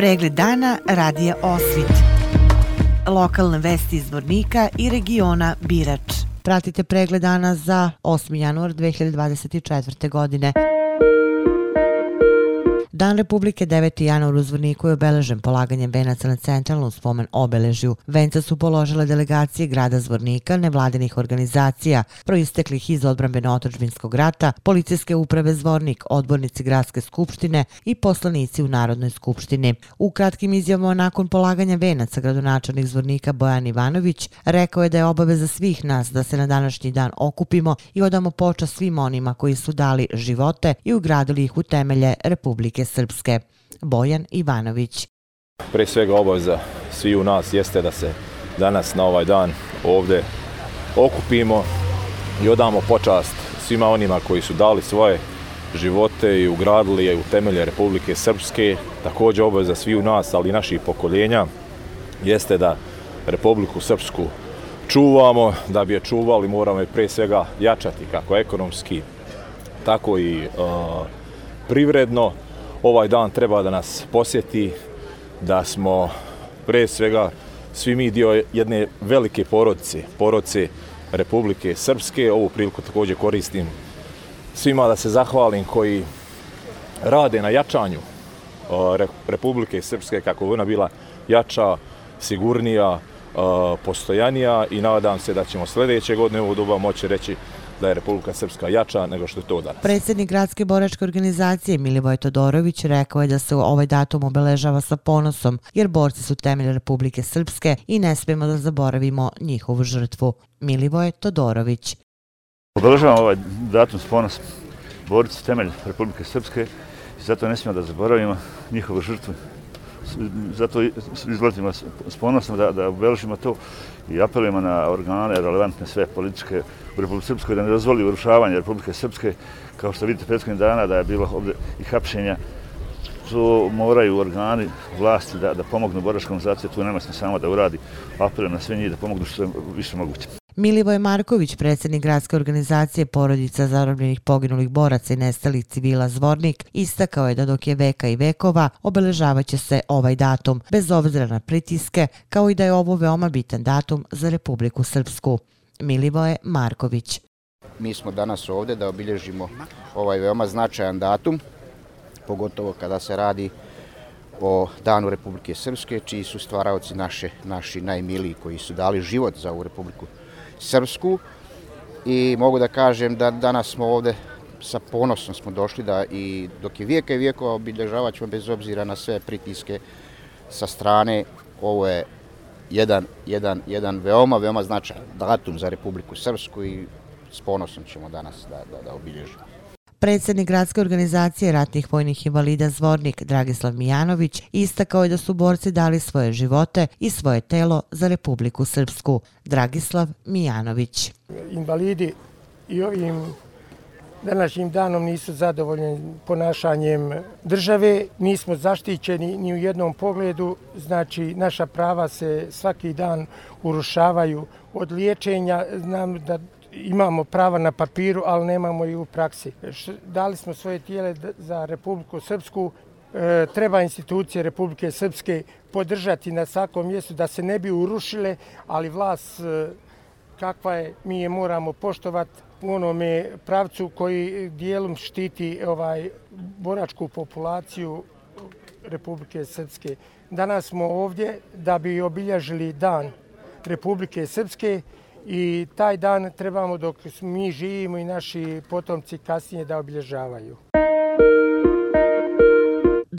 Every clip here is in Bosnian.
Pregled dana radija Osvit. Lokalne vesti iz Vornika i regiona Birač. Pratite pregled dana za 8. januar 2024. godine. Dan Republike 9. januar u Zvorniku je obeležen polaganjem venaca na centralnom spomen obeležju. Venca su položile delegacije grada Zvornika, nevladinih organizacija, proisteklih iz odbranbeno-otočbinskog rata, policijske uprave Zvornik, odbornici gradske skupštine i poslanici u Narodnoj skupštini. U kratkim izjavama nakon polaganja venaca gradonačelnik Zvornika Bojan Ivanović rekao je da je obaveza svih nas da se na današnji dan okupimo i odamo počast svim onima koji su dali živote i ugradili ih u temelje Republike Srpske. Bojan Ivanović. Pre svega obaveza svi u nas jeste da se danas na ovaj dan ovde okupimo i odamo počast svima onima koji su dali svoje živote i ugradili je u temelje Republike Srpske. Također obaveza svi u nas, ali i naših pokoljenja, jeste da Republiku Srpsku čuvamo, da bi je čuvali moramo je pre svega jačati kako ekonomski, tako i uh, privredno ovaj dan treba da nas posjeti da smo pre svega svi mi dio jedne velike porodice, porodice Republike Srpske. Ovu priliku također koristim svima da se zahvalim koji rade na jačanju Republike Srpske kako bi ona bila jača, sigurnija, postojanija i nadam se da ćemo sljedeće godine u doba moći reći da je Republika Srpska jača nego što je to danas. Predsjednik gradske boračke organizacije Milivoj Todorović rekao je da se ovaj datum obeležava sa ponosom, jer borci su temelj Republike Srpske i ne smijemo da zaboravimo njihovu žrtvu. Milivoj Todorović. Obeležavamo ovaj datum s ponosom. Borci su temelj Republike Srpske i zato ne smijemo da zaboravimo njihovu žrtvu zato izlazimo s ponosom da, da obeležimo to i apelujemo na organe relevantne sve političke u Republike Srpskoj da ne dozvoli urušavanje Republike Srpske. Kao što vidite prethodnih dana da je bilo ovdje i hapšenja to moraju organi vlasti da, da pomognu boračkom organizaciji, tu nema samo da uradi. Apelujem na sve njih da pomognu što je više moguće. Milivoj Marković, predsjednik gradske organizacije porodica zarobljenih poginulih boraca i nestalih civila Zvornik, istakao je da dok je veka i vekova obeležavaće se ovaj datum, bez obzira na pritiske, kao i da je ovo veoma bitan datum za Republiku Srpsku. Milivoje Marković. Mi smo danas ovdje da obilježimo ovaj veoma značajan datum, pogotovo kada se radi o Danu Republike Srpske, čiji su stvaraoci naše, naši najmiliji koji su dali život za ovu Republiku Srpsku srpsku I mogu da kažem da danas smo ovde sa ponosom smo došli da i dok je vijeka i vijekova obilježavat ćemo bez obzira na sve pritiske sa strane. Ovo je jedan, jedan, jedan veoma, veoma značajan datum za Republiku Srpsku i s ponosom ćemo danas da, da, da obilježimo. Predsjednik gradske organizacije ratnih vojnih invalida Zvornik Dragislav Mijanović istakao je da su borci dali svoje živote i svoje telo za Republiku Srpsku. Dragislav Mijanović. Invalidi i ovim današnjim danom nisu zadovoljni ponašanjem države. Nismo zaštićeni ni u jednom pogledu. Znači, naša prava se svaki dan urušavaju od liječenja. Znam da imamo prava na papiru, ali nemamo i u praksi. Dali smo svoje tijele za Republiku Srpsku. E, treba institucije Republike Srpske podržati na svakom mjestu da se ne bi urušile, ali vlast e, kakva je, mi je moramo poštovati u onome pravcu koji dijelom štiti ovaj boračku populaciju Republike Srpske. Danas smo ovdje da bi obilježili dan Republike Srpske i taj dan trebamo dok mi živimo i naši potomci kasnije da obilježavaju.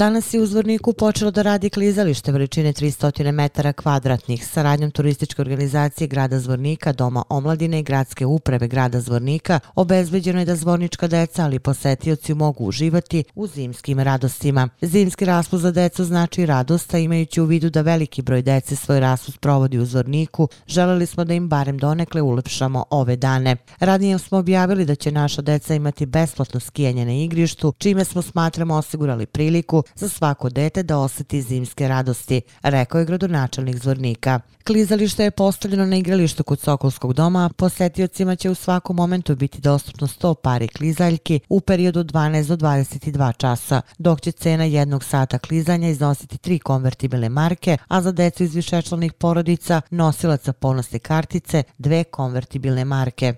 Danas je u Zvorniku počelo da radi klizalište veličine 300 metara kvadratnih Saradnjom turističke organizacije grada Zvornika, Doma omladine i gradske uprave grada Zvornika. Obezbeđeno je da zvornička deca, ali posetioci mogu uživati u zimskim radostima. Zimski raspust za decu znači radosta, imajući u vidu da veliki broj dece svoj raspust provodi u Zvorniku, želeli smo da im barem donekle ulepšamo ove dane. Radnije smo objavili da će naša deca imati besplatno skijanje na igrištu, čime smo smatramo osigurali priliku za svako dete da oseti zimske radosti, rekao je gradonačelnik Zvornika. Klizalište je postavljeno na igralištu kod Sokolskog doma, posetiocima će u svakom momentu biti dostupno 100 pari klizaljki u periodu 12 do 22 časa, dok će cena jednog sata klizanja iznositi tri konvertibilne marke, a za decu iz višečlanih porodica nosilaca ponosne kartice dve konvertibilne marke.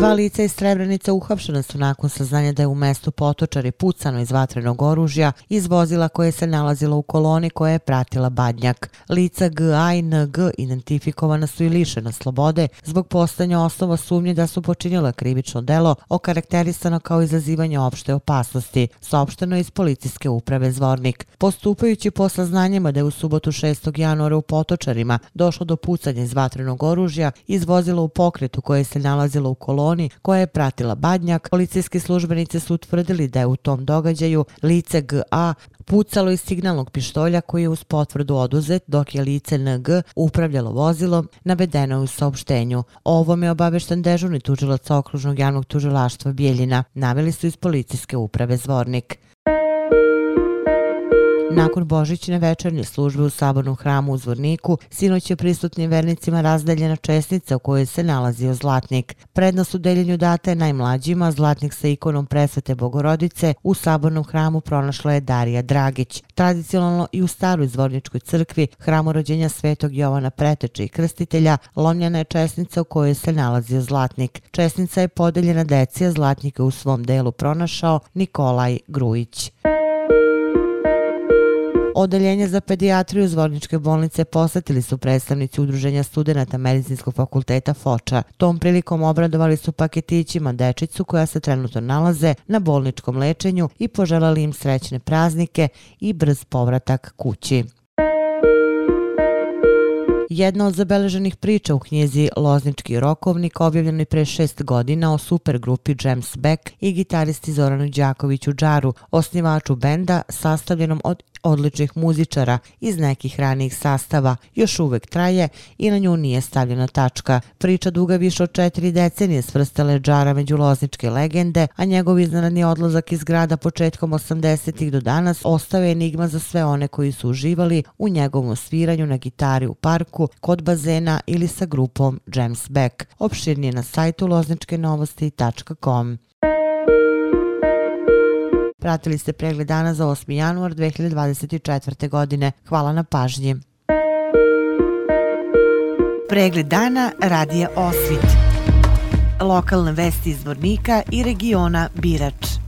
Dva lica iz Srebrenice uhapšena su nakon saznanja da je u mestu Potočari pucano iz vatrenog oružja iz vozila koje se nalazilo u koloni koja je pratila Badnjak. Lica G, A i N, G identifikovana su i lišena slobode zbog postanja osnova sumnje da su počinjela krivično delo okarakterisano kao izazivanje opšte opasnosti, saopšteno iz policijske uprave Zvornik. Postupajući po saznanjima da je u subotu 6. januara u Potočarima došlo do pucanja iz vatrenog oružja iz vozila u pokretu koje se nalazilo u koloni koloni koja je pratila Badnjak, policijski službenici su utvrdili da je u tom događaju lice GA pucalo iz signalnog pištolja koji je uz potvrdu oduzet dok je lice NG upravljalo vozilom, navedeno je u saopštenju. Ovom je obavešten dežurni tužilac okružnog javnog tužilaštva Bijeljina, naveli su iz policijske uprave Zvornik. Nakon Božićne večernje službe u sabornom hramu u Zvorniku, sinoć je prisutnim vernicima razdeljena česnica u kojoj se nalazio zlatnik. Prednost u deljenju data je najmlađima, zlatnik sa ikonom presvete Bogorodice u sabornom hramu pronašla je Darija Dragić. Tradicionalno i u staroj Zvorničkoj crkvi, hramu rođenja svetog Jovana Preteče i Krstitelja, lomljena je česnica u kojoj se nalazio zlatnik. Česnica je podeljena decija zlatnika u svom delu pronašao Nikolaj Grujić. Odeljenje za pedijatriju Zvorničke bolnice posetili su predstavnici udruženja studenta Medicinskog fakulteta Foča. Tom prilikom obradovali su paketićima dečicu koja se trenutno nalaze na bolničkom lečenju i poželali im srećne praznike i brz povratak kući. Jedna od zabeleženih priča u knjizi Loznički rokovnik objavljenoj pre šest godina o supergrupi James Beck i gitaristi Zoranu Đakoviću Džaru, osnivaču benda sastavljenom od odličnih muzičara iz nekih ranijih sastava još uvek traje i na nju nije stavljena tačka. Priča duga više od četiri decenije svrstale Džara među lozničke legende, a njegov iznenadni odlazak iz grada početkom 80-ih do danas ostao je enigma za sve one koji su uživali u njegovom sviranju na gitari u parku parku, kod bazena ili sa grupom James Beck. Opširnije na sajtu lozničkenovosti.com. Pratili ste pregled dana za 8. januar 2024. godine. Hvala na pažnji. Pregled dana radija Osvit. Lokalne vesti iz Vornika i regiona Birač.